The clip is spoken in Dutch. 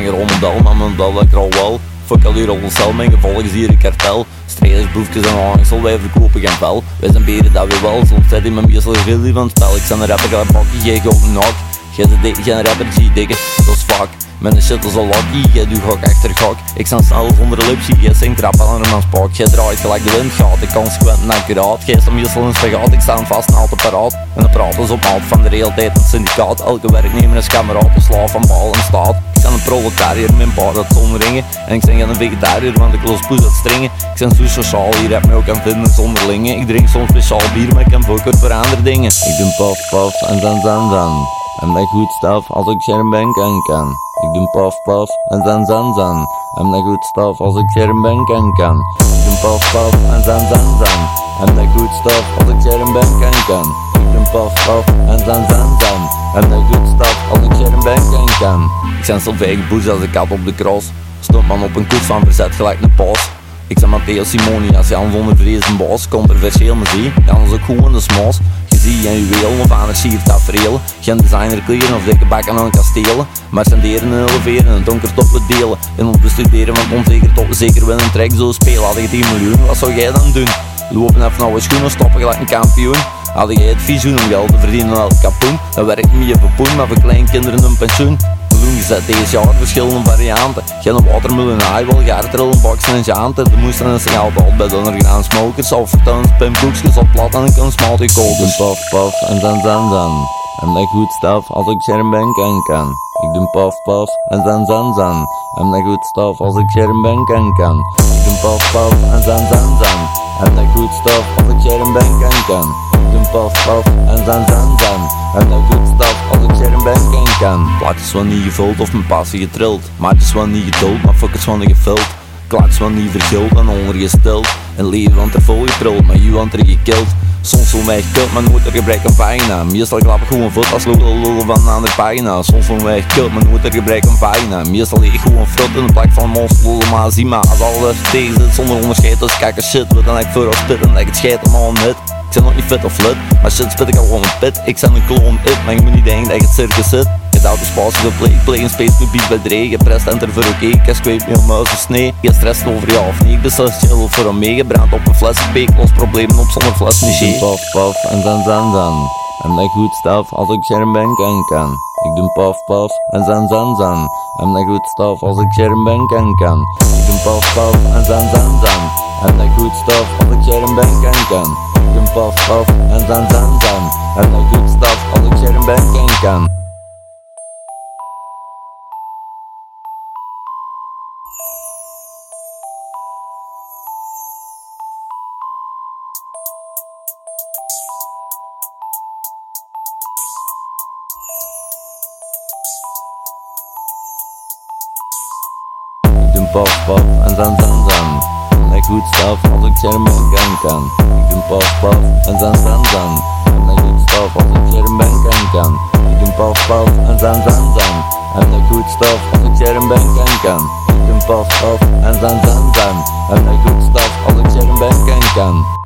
zijn model, maar mijn model dat ik al wel. Fuck al die rolcel, mijn gevolg is hier een kartel. Strijders, boefjes en hangsel, wij verkopen geen vel. Wij zijn beren dat we wel, soms zit in mijn meestal gilly van het spel. Ik zijn een rapper, ik bakkie, jij een nok. Jij bent geen rapper, zie dikke, dat is fuck. Mijn shit is al lucky, jij doet gok achter gok. Ik sta snel zonder lipsie, jij zingt rap aan een mans pak. Jij draait gelijk de wind gaat, ik kan squint en accuraat. Jij staat meestal in spagaat, ik sta vast en altijd paraat. En dan praten ze op maat van de tijd het syndicaat. Elke werknemer is kameraad, een slaaf van bal en staat. Ik ben een proletariër, mijn bar dat zonder ringen. En ik ben een vegetariër, want ik los poes uit stringen. Ik ben zo sociaal, hier heb me ook aan vinden zonderlingen. Ik drink soms speciaal bier, maar ik kan fokken voor andere dingen. Ik doe paf paf en dan dan dan. En dat goed staf als ik scherm ben kan kan. Ik doe paf paf en zan zan zan. En dat goed staf als ik scherm ben kan kan. Ik doe paf paf en zan zan zan. En dat goed staf als ik scherm ben kan kan. Ik doe paf paf en zan zan zan. En dat goed staf als ik scherm ben kan kan. Ik zijn zo boes als ik kat op de cross. Stond man op een koets van verzet gelijk een pas. Ik zeg Matteo Simoni als Jan zonder vrees een baas. Controversieel zie, Jan is ook gewoon de smaas. Ziet en juweel of aan het sier tafereel. Geen designer kleren of dikke bakken aan kastelen. Maar senderen en eleveren en donker top delen. En ons bestuderen van onzeker tot zeker wel een trek zo spelen. Had ik 10 miljoen, wat zou jij dan doen? Lopen even naar schoenen, stoppen gelijk een kampioen. Had jij het visioen om geld te verdienen als kapoen? Dan werkt niet voor poen, maar voor kleinkinderen een pensioen doen gezet deze jaar verschillende varianten. Geen watermelon highball, gaartrillen, baksen en janten. De moesten en signaal bal bij de underground smokers. Of vertoons, pimboekjes op plat en ik kan die koken. Paf, paf en dan dan dan. En dat goed staf als ik scherm ben kan kan. Ik doe paf paf en dan dan dan. En dat goed staf als ik scherm ben kan kan. Ik doe paf paf en dan dan dan. En dat goed staf als ik scherm ben kan kan. Doe paf paf en dan dan dan. En dat goed staf als ik scherm ben kan kan. Plaatjes wel niet gevuld of mijn passie getrild. Maatjes wel niet geduld, maar fuckers wel niet gevuld. Klaats wel niet vergild en ondergesteld. Een leven want er vol getrild, maar je want er gekild. Soms voel mij kut, maar nooit er gebrek aan fijna. Meestal klap ik gewoon voet als lullen van aan de pagina. Soms voel mij kut, maar nooit er gebrek aan fijna. Meestal eet ik gewoon frut in de plek van monster lullen, maar zie maar. Als alles tegen zit zonder onderscheid, dus kijk shit. Wat dan ik voor als spit en ik het schijt allemaal net. Ik ben nog niet fit of lit, maar shit spit ik al gewoon een pit. Ik ben een klon it, maar je moet niet denken dat ik het circus zit. Auto space voor play, play een space to beat bij Dre. Je prest enter voor oké, ik heb squeep me om muis of snee. Je stress over ja of niet, ik beslis chill voor een meegebrand op een fles. Peek los problemen op zonder fles niet Paf paf en dan dan. En dat goed staf als ik scherm ben kan kan. Ik doe paf paf en zan zan zan. En dat goed staf als ik scherm ben kan kan. Ik doe paf paf en zan zan zan. En dat goed staf als ik scherm ben kan kan. Paf paf en zan zan zan. En dat goed staf als ik scherm ben kan dan dan goed staf als ik scherm ben kan kan. Ik doe paf paf en dan dan dan. En dat goed staf als ik scherm ben kan kan. Ik doe paf paf en dan dan dan. En dat goed staf als ik scherm ben kan kan. Ik doe paf paf en dan dan dan. En dat goed staf als ik scherm ben kan kan.